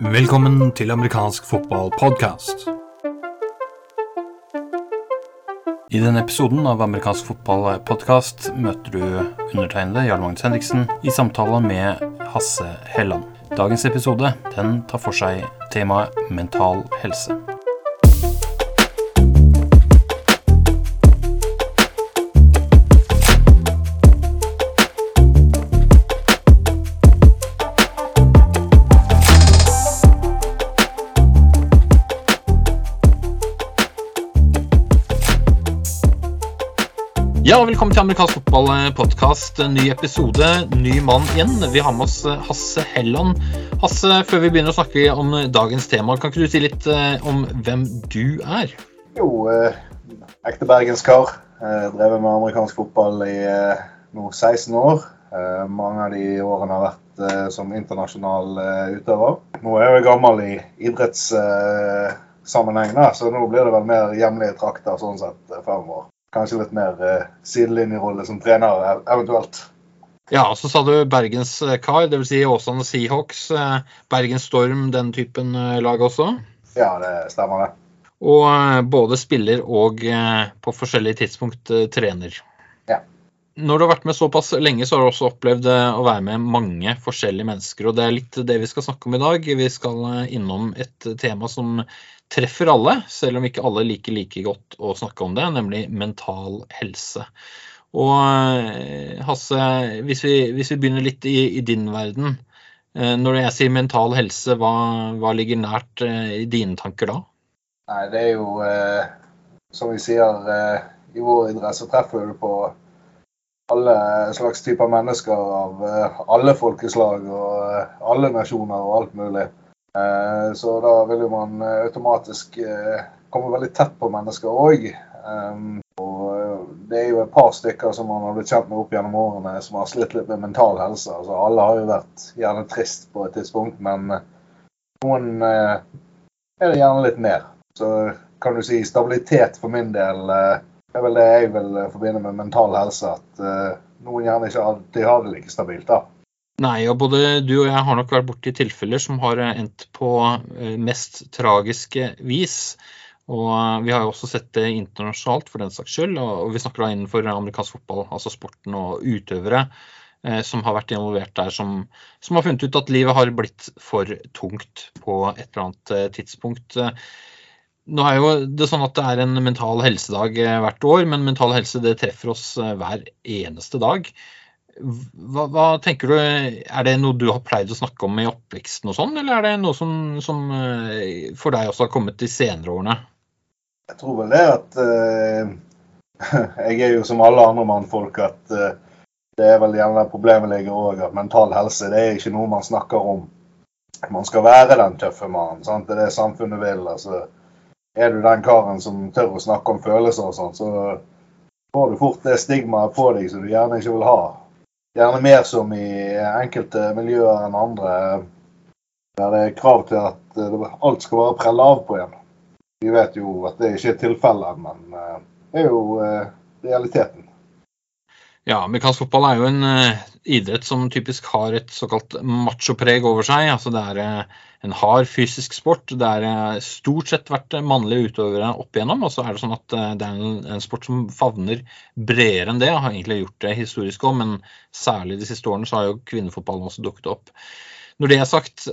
Velkommen til amerikansk fotballpodkast. I denne episoden av amerikansk fotballpodkast møter du undertegnede Jarl Magnus Henriksen i samtale med Hasse Helland. Dagens episode den tar for seg temaet mental helse. Ja, velkommen til amerikansk fotballpodkast. Ny episode, ny mann igjen. Vi har med oss eh, Hasse Helland. Hasse, før vi begynner å snakke om dagens tema, kan ikke du si litt eh, om hvem du er? Jo, eh, ekte bergenskar. Eh, drevet med amerikansk fotball i eh, nå 16 år. Eh, mange av de årene har vært eh, som internasjonal eh, utøver. Nå er jeg gammel i idrettssammenheng, så nå blir det vel mer hjemlige trakter sånn sett eh, fremover. Kanskje litt mer eh, sidelinjerolle som trener eventuelt. Ja, så sa du bergenskar, dvs. Si Åsane Seahawks, Bergens Bergen Storm, den typen eh, lag også. Ja, det stemmer det. Og eh, både spiller og eh, på forskjellige tidspunkt eh, trener. Når du har vært med såpass lenge, så har du også opplevd eh, å være med mange forskjellige mennesker. Og det er litt det vi skal snakke om i dag. Vi skal eh, innom et tema som treffer alle, selv om ikke alle liker like godt å snakke om det, nemlig mental helse. Og eh, Hasse, hvis vi, hvis vi begynner litt i, i din verden. Når jeg sier mental helse, hva, hva ligger nært i dine tanker da? Nei, det er jo eh, Som vi sier, eh, i vår idrett så treffer du på alle slags typer mennesker av eh, alle folkeslag og eh, alle nasjoner og alt mulig. Eh, så da vil jo man automatisk komme veldig tett på mennesker òg. og eh, det er jo et par stykker som man har blitt kjent med opp gjennom årene som har slitt litt med mental helse. Altså, alle har jo vært gjerne trist på et tidspunkt, men noen er det gjerne litt mer. Så kan du si stabilitet for min del eh, er vel det jeg vil eh, forbinde med mental helse. At eh, noen gjerne ikke alltid har det like stabilt. da. Nei, og både du og jeg har nok vært borti tilfeller som har eh, endt på mest tragiske vis. Og vi har jo også sett det internasjonalt for den saks skyld, og vi snakker da innenfor amerikansk fotball, altså sporten og utøvere som har vært involvert der, som, som har funnet ut at livet har blitt for tungt på et eller annet tidspunkt. Nå er jo det sånn at det er en mental helsedag eh, hvert år, men mental helse det treffer oss eh, hver eneste dag. Hva, hva tenker du, Er det noe du har pleid å snakke om i oppveksten, og sånn, eller er det noe som, som eh, for deg også har kommet de senere årene? Jeg tror vel det at eh, Jeg er jo som alle andre mannfolk at eh, det er vel gjerne problemet ligger òg, at mental helse det er ikke noe man snakker om. Man skal være den tøffe mannen. Det er det samfunnet vil. altså Er du den karen som tør å snakke om følelser og sånn, så får du fort det stigmaet på deg som du gjerne ikke vil ha. Gjerne mer som i enkelte miljøer enn andre, der det er krav til at eh, alt skal være prelle av på en. Vi vet jo at det ikke er tilfellet, men eh, det er jo eh, realiteten. Ja, amerikansk fotball er jo en uh, idrett som typisk har et såkalt machopreg over seg. Altså det er uh, en hard fysisk sport. Det er uh, stort sett vært mannlige utøvere opp igjennom. Og så er det sånn at det er en, en sport som favner bredere enn det. Har egentlig gjort det historisk òg, men særlig de siste årene så har jo kvinnefotballen også dukket opp. Når det er sagt,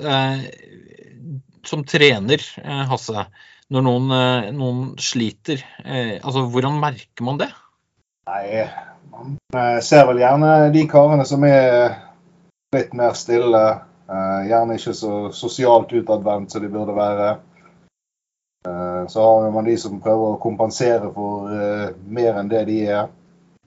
som trener, Hasse, når noen, noen sliter, altså hvordan merker man det? Nei, man eh, ser vel gjerne de karene som er litt mer stille. eh, Gjerne ikke så sosialt utadvendt som de burde være. Eh, Så har man de som prøver å kompensere for mer enn det de er.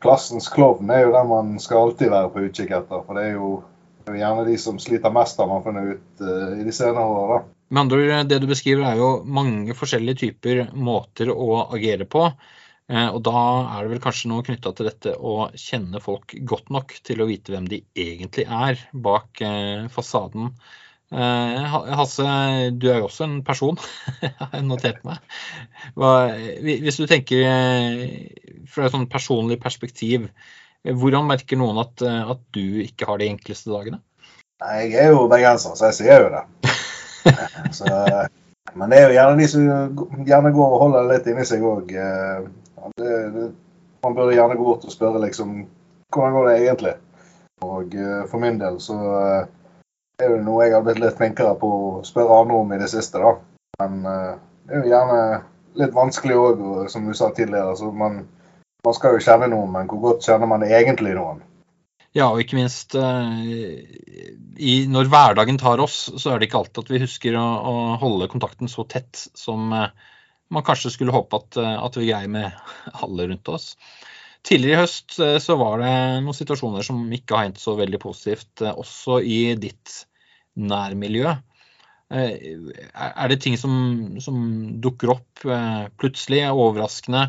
Klassens klovn er jo den man skal alltid være på utkikk etter. For det er jo er gjerne de som sliter mest, har man funnet ut i de senere år. Med andre ord, det du beskriver er jo mange forskjellige typer måter å agere på. Eh, Og da er det vel kanskje noe knytta til dette å kjenne folk godt nok til å vite hvem de egentlig er bak eh, fasaden. Eh, Hasse, du er jo også en person, har jeg notert meg. Hvis du tenker fra et sånn personlig perspektiv, hvordan merker noen at, at du ikke har de enkleste dagene? Nei, Jeg er jo bergenser, så jeg sier jo det. Så, men det er jo gjerne de som gjerne går og holder litt inni seg òg. Man burde gjerne gå bort og spørre liksom hvordan går det egentlig. Og uh, for min del så uh, er det noe jeg har blitt litt flinkere på å spørre andre om i det siste, da. Men uh, det er jo gjerne litt vanskelig òg, som du sa tidligere. Så man, man skal jo kjenne noen, men hvor godt kjenner man egentlig noen? Ja, og ikke minst i, når hverdagen tar oss, så er det ikke alltid at vi husker å, å holde kontakten så tett som man kanskje skulle håpe at, at vi greier med alle rundt oss. Tidligere i høst eh, så var det noen situasjoner som ikke har hendt så veldig positivt, eh, også i ditt nærmiljø. Eh, er det ting som, som dukker opp plutselig, er overraskende?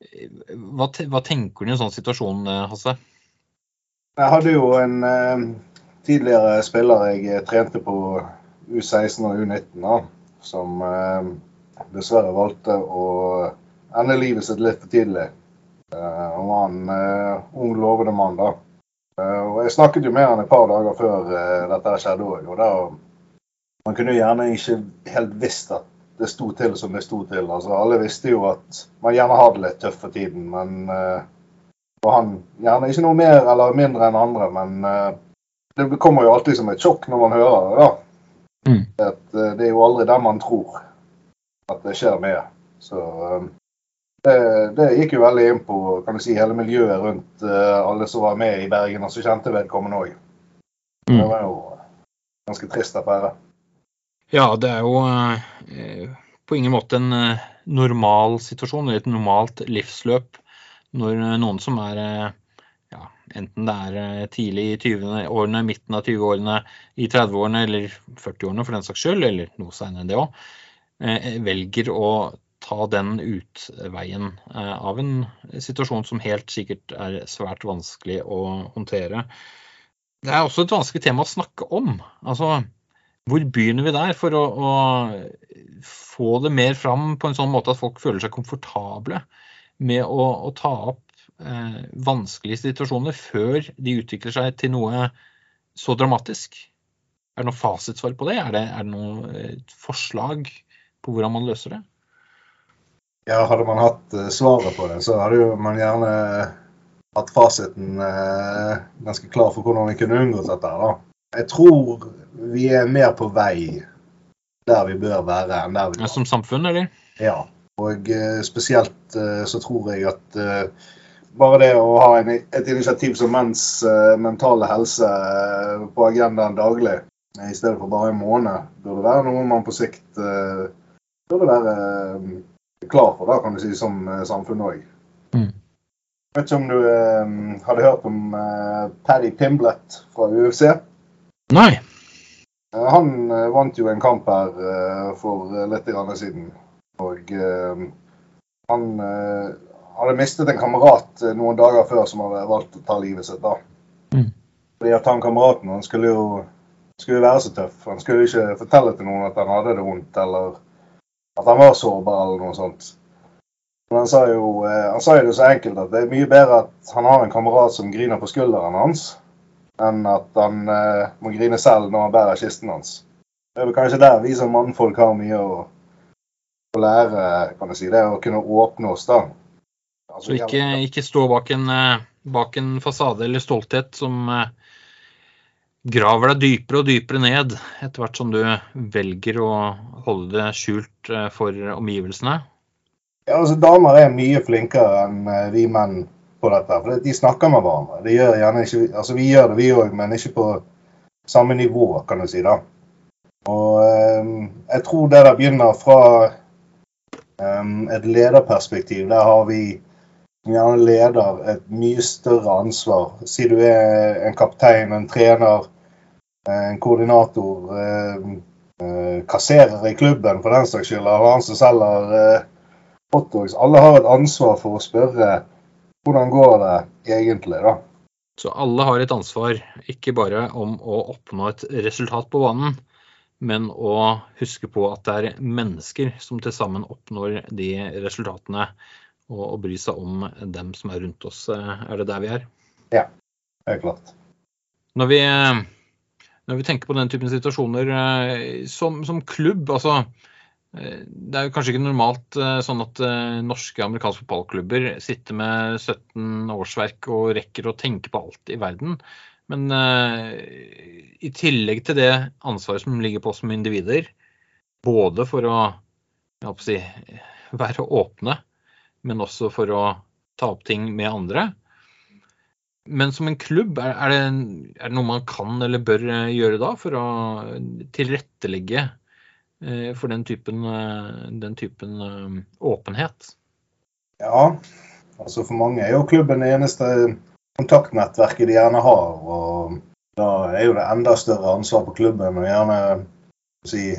Hva, hva, tenker du i en sånn situasjon, Hasse? Jeg hadde jo en eh, tidligere spiller jeg trente på U16 og U19, da, som eh, dessverre valgte å ende livet sitt litt for tidlig. Eh, han var en uh, ung, lovende mann. da. Uh, og Jeg snakket jo med han et par dager før dette skjedde òg. Og da, man kunne gjerne ikke helt visst at det sto til som det sto til. Altså, alle visste jo at man gjerne hadde det litt tøft for tiden. Men og han gjerne ikke noe mer eller mindre enn andre. Men det kommer jo alltid som et sjokk når man hører det. da. Mm. Det er jo aldri den man tror at det skjer med. Så det, det, gikk jo veldig inn på kan du si, hele miljøet rundt uh, alle som var med i Bergen, og som kjente vedkommende òg. Mm. Det var jo ganske trist affære. Ja, det er jo eh, på ingen måte en uh, normal situasjon, et normalt livsløp, når noen som er ja, enten det er tidlig i 20-årene, midten av 20-årene, i 30-årene eller 40-årene for den saks skyld, eller noe senere enn det òg, velger å ta den utveien eh, av en situasjon som helt sikkert er svært vanskelig å håndtere. Det er også et vanskelig tema å snakke om. Altså, hvor begynner vi der for å, å, få det mer fram på en sånn måte at folk føler seg komfortable med å, å ta opp eh, vanskelige situasjoner før de utvikler seg til noe så dramatisk? Er det noe fasitsvar på det? Er det, er det noe eh, forslag på hvordan man løser det? Ja, hadde man hatt uh, svaret på det, så hadde man gjerne hatt fasiten uh, ganske klar for hvordan vi kunne unngått dette. da. Jeg tror vi er mer på vei der vi bør være enn der vi er. Som samfunn, eller? Ja. Og spesielt så tror jeg at bare det å ha en, et initiativ som menns mentale helse på agendaen daglig, i stedet for bare en måned, burde være noe man på sikt burde være klar for, da, kan du si, som uh, samfunn òg. Mm. Vet ikke om du uh, hadde hørt om uh, Paddy Pimblett fra UFC? Nei. han vant jo en kamp her for litt siden. Og han hadde mistet en kamerat noen dager før som hadde valgt å ta livet sitt. da. Mm. Fordi at han kameraten han skulle jo skulle være så tøff. Han skulle ikke fortelle til noen at han hadde det vondt, eller at han var sårbar eller noe sånt. Men han sa, jo, eh, han sa jo det så enkelt at det er mye bedre at han har en kamerat som griner på skulderen hans, enn at han eh, må grine selv når han bærer kisten hans. Det er vel kanskje der vi som mannfolk har mye å, å lære, kan jeg si. Det å kunne åpne oss, da. Altså, så ikke, ikke, stå bak en, eh, bak en, fasade eller stolthet som eh, graver deg dypere og dypere ned etter hvert som du velger å holde det skjult eh, for omgivelsene? Ja, altså Damer er mye flinkere enn eh, vi menn på dette. For de snakker med hverandre. De gjør ikke, altså Vi gjør det, vi òg, men ikke på samme nivå, kan du si. da. Og um, Jeg tror det der begynner fra um, et lederperspektiv. Der har vi gjerne leder et mye større ansvar. Si du er en kaptein, en trener, en koordinator, eh, eh, kasserer i klubben for den saks skyld, eller han som selger eh, hotdogs. Alle har et ansvar for å spørre hvordan går det egentlig, da. Så alle har et ansvar, ikke bare om å oppnå et resultat på banen, men å huske på at det er mennesker som til sammen oppnår de resultatene og, og bry seg om dem som er rundt oss. Er det der vi er? Ja, helt klart. Når vi, når vi tenker på den typen situasjoner som, som klubb altså det er jo kanskje ikke normalt sånn at norske amerikanske fotballklubber sitter med 17 årsverk og rekker å tenke på alt i verden. Men i tillegg til det ansvaret som ligger på oss som individer, både for å, å si, være åpne, men også for å ta opp ting med andre. Men som en klubb, er, er, det, er, det, noe man kan eller bør eh, gjøre da for å tilrettelegge eh, for den typen, eh, den typen åpenhet? Ja, altså for mange er jo klubben det eneste kontaktnettverket de gjerne har. Og da er jo det enda større ansvar på klubben å gjerne si,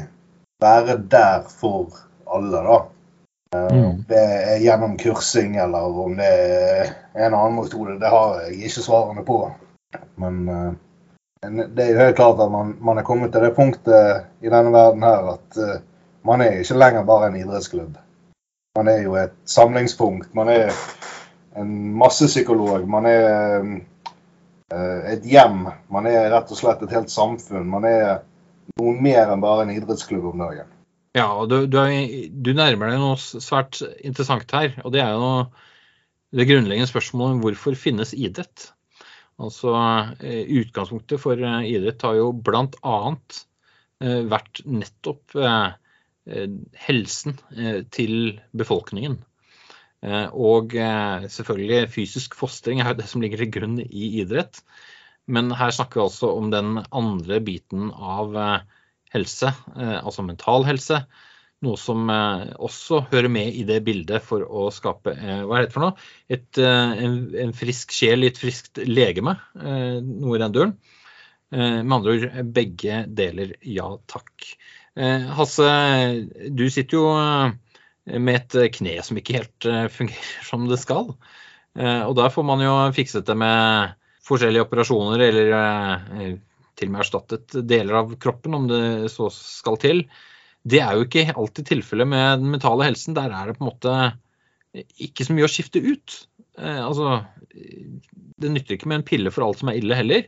være der for alle, da. Mm. Det er gjennom kursing eller om det er en annen metode, det har jeg ikke svarene på. Men uh, det er jo helt klart at man, man, er kommet til det punktet i denne verden her at uh, man er ikke lenger bare en idrettsklubb. Man er jo et samlingspunkt. Man er en massepsykolog. Man er uh, et hjem. Man er rett og slett et helt samfunn. Man er noe mer enn bare en idrettsklubb om dagen. Ja, og du, du, du, nærmer deg noe svært interessant her. Og det er jo det grunnleggende spørsmålet om hvorfor finnes idrett? Altså, eh, Utgangspunktet for eh, idrett har jo bl.a. Eh, vært nettopp helsen til befolkningen. Og selvfølgelig fysisk fostring er det som ligger til grunn i idrett. Men her snakker vi altså om den andre biten av helse, eh, altså mental helse. Noe som eh, også hører med i det bildet for å skape eh, hva er det for noe? Et, en, en, frisk sjel i et friskt legeme, noe i den duren. Med andre ord begge deler ja takk. Hasse, du sitter jo med et kne som ikke helt fungerer som det skal. Og der får man jo fikset det med forskjellige operasjoner eller til og med erstattet deler av kroppen, om det så skal til. Det er jo ikke alltid tilfellet med den mentale helsen. Der er det på en måte ikke så mye å skifte ut. Eh, altså, det nytter ikke med en pille for alt som er ille heller.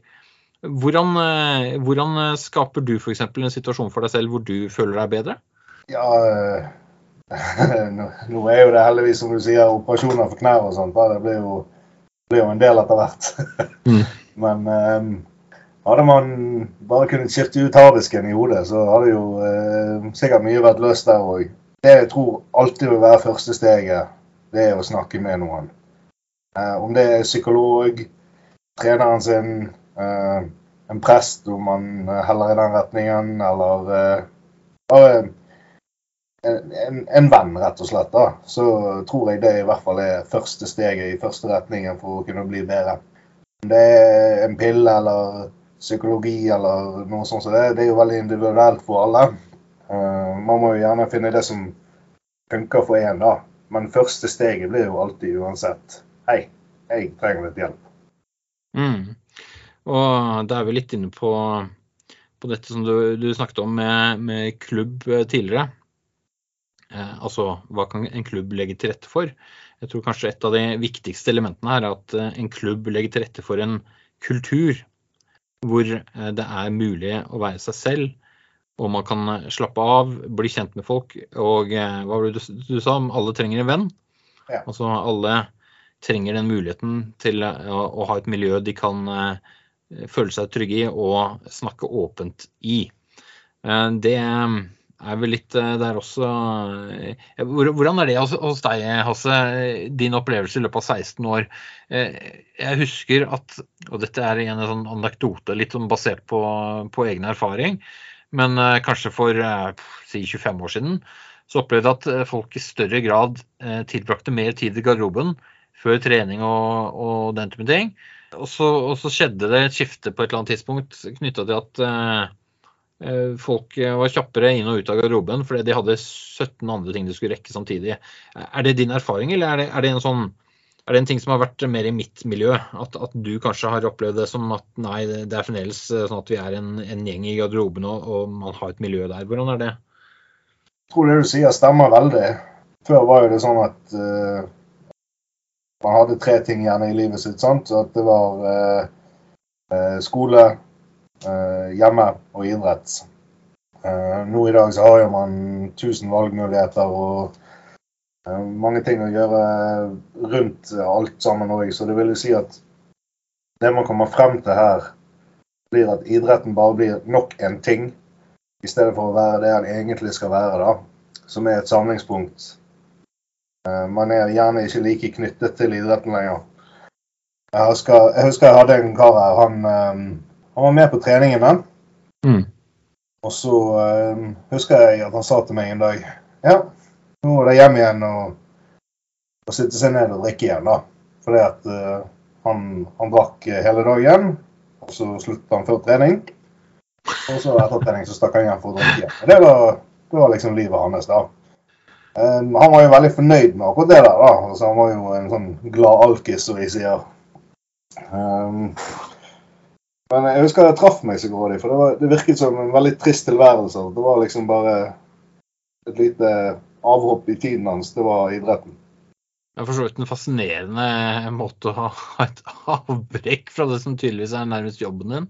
Hvordan, eh, hvordan skaper du f.eks. en situasjon for deg selv hvor du føler deg bedre? Ja, nå er jo det heldigvis, som du sier, operasjoner for knær og sånt. Det blir jo, blir jo en del etter hvert. mm. Men um, hadde man bare kunnet skifte ut harddisken i hodet, så hadde jo eh, sikkert mye vært løst der òg. Det jeg tror alltid vil være første steget, det er å snakke med noen. Eh, om det er psykolog, treneren sin, eh, en prest, om man heller i den retningen, eller eh, bare en, en, venn, rett og slett. da, Så tror jeg det i hvert fall er første steget i første retningen for å kunne bli bedre. Om det er en pille eller psykologi eller noe sånt. Så det, det er jo veldig individuelt for alle. Uh, man må jo gjerne finne det som funker for én, da. Men første steget blir jo alltid uansett Hei, jeg trenger litt hjelp. Mm. Og da er vi litt inne på, på dette som du, du snakket om med, med klubb eh, tidligere. Eh, altså hva kan en klubb legge til rette for? Jeg tror kanskje et av de viktigste elementene her er at eh, en klubb legger til rette for en kultur hvor eh, det er mulig å være seg selv, og man kan eh, slappe av, bli kjent med folk. Og eh, hva var det du, du sa alle trenger en venn? Ja. Altså alle trenger den muligheten til å, å, ha et miljø de kan føle seg trygge i og snakke åpent i. Det er vel litt eh, der også eh, Hvordan er det hos deg, Hasse? Din opplevelse i løpet av 16 år. Eh, jeg husker at, og dette er en sånn anekdote litt sånn basert på, på egen erfaring, men kanskje for si 25 år siden, så opplevde jeg at folk i større grad tilbrakte mer tid i garderoben før trening og, og den type ting. Og så, og så, skjedde det et skifte på et eller annet tidspunkt knytta til at Eh, folk eh, var kjappere inn og ut av garderoben fordi de hadde 17 andre ting de skulle rekke samtidig. Er det din erfaring, eller er det, er det, en, sånn, er det en ting som har vært mer i mitt miljø? At, at, du kanskje har opplevd det som at nei, det er fremdeles eh, sånn at vi er en, en gjeng i garderoben og, og, man har et miljø der. Hvordan er det? Jeg tror det du sier stemmer veldig. Før var jo det sånn at uh, man hadde tre ting gjerne i livet sitt. sant? Så at det var uh, skole, eh, hjemme og idrett. Eh, nå i dag så har man 1000 valgmuligheter og eh, mange ting å gjøre rundt alt sammen òg. Så det vil jo si at det man kommer frem til her, blir at idretten bare blir nok en ting, i stedet for å være det den egentlig skal være, da, som er et samlingspunkt. Eh, man er gjerne ikke like knyttet til idretten lenger. Jeg husker jeg, husker jeg hadde en kar her. Han, eh, han var med på treningene. Mm. Og så eh, husker jeg at han sa til meg en dag Ja, nå er det hjem igjen og, og sitte seg ned og drikke igjen, da. Fordi at eh, han, han drakk hele dagen, og så sluttet han før trening. Og så etter trening så stakk han hjem for å drikke igjen. Det var, det var liksom livet hans, da. Um, han var jo veldig fornøyd med akkurat det der. da. Altså, han var jo en sånn glad alkis, som vi sier. Um, men jeg husker jeg traff meg så grådig, for det, var, det virket som en veldig trist tilværelse. Det var liksom bare et lite avhopp i tiden hans. Det var idretten. Det er for så vidt en fascinerende måte å ha et avbrekk fra det som tydeligvis er nærmest jobben din.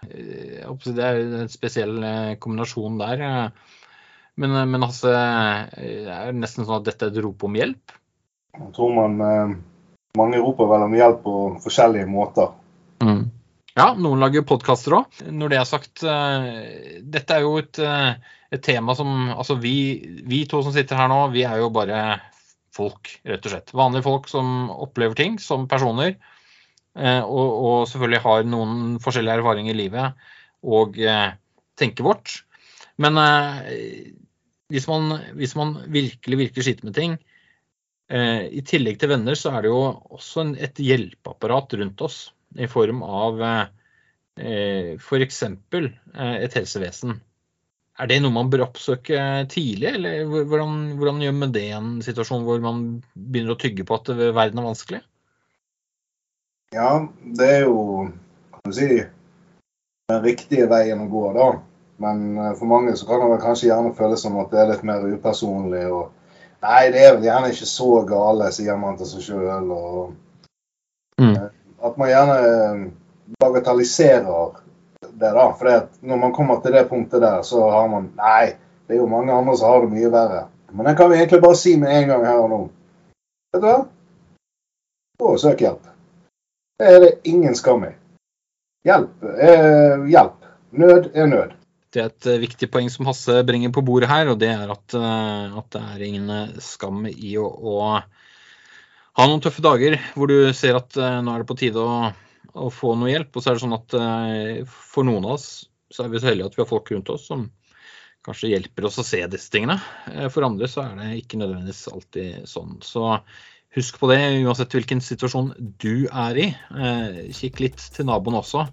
Si Det er en spesiell eh, kombinasjon der. Men, eh, men altså, det er nesten sånn at dette er et rop om hjelp. Jeg tror man eh, mange roper vel om hjelp på forskjellige måter. Mm. Ja, noen lager podkaster òg. Når det er sagt, eh, dette er jo et, eh, et tema som Altså, vi, vi to som sitter her nå, vi er jo bare folk, rett og slett. Vanlige folk som opplever ting som personer. eh, Og, og selvfølgelig har noen forskjellige erfaringer i livet og tenker vårt. Men hvis man, hvis man virkelig, virkelig sliter med ting, i tillegg til venner, så er det jo også et hjelpeapparat rundt oss i form av eh, f.eks. Eh, et helsevesen. Er det noe man bør oppsøke tidlig, eller hvordan, hvordan gjør man det i en situasjon hvor man begynner å tygge på at verden er vanskelig? Ja, det er jo kan du si, den riktige veien å gå, da. Men eh, for mange så kan det kanskje gjerne føles som at det er litt mer upersonlig. og Nei, det er vel gjerne ikke så gale, sier man til seg sjøl. Mm. Man gjerne eh, bagatelliserer det, da. For når man kommer til det punktet der, så har man Nei, det er jo mange andre som har det mye verre. Men det kan vi egentlig bare si med en gang her og nå. Vet du hva? Gå og søk hjelp. Det er det ingen skam i. Hjelp er hjelp. Nød er nød. Det er et eh, viktig poeng som Hasse bringer på bordet her, og det er at, eh, at det er ingen eh, skam i å, å, ha noen tøffe dager hvor du ser at nå er det på tide å, å, få noe hjelp. Og så er det sånn at for noen av oss så er vi så heldige at vi har folk rundt oss som kanskje hjelper oss å se disse tingene. For andre så er det ikke nødvendigvis alltid sånn. Så husk på det uansett hvilken situasjon du er i. Kikk litt til naboen også.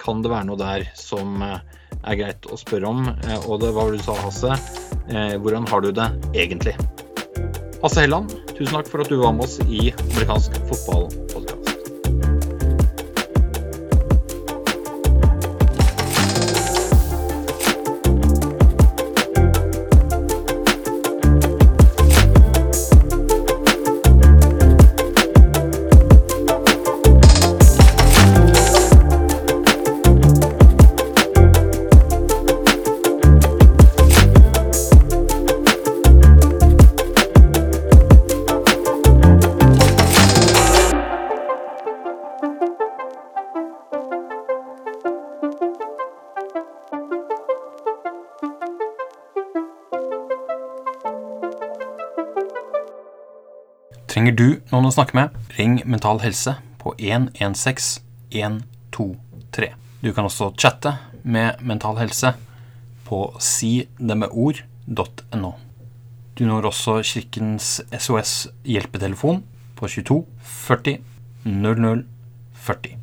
Kan det være noe der som er greit å spørre om. Og det var det du sa, Hasse. Hvordan har du det egentlig? Hasse Helland, tusen takk for at du var med oss i amerikansk fotballpodkast. Trenger du noen å snakke med, ring Mental Helse på 116 123. Du kan også chatte med Mental Helse på sidemedord.no. Du når også Kirkens SOS hjelpetelefon på 22 40 00 40.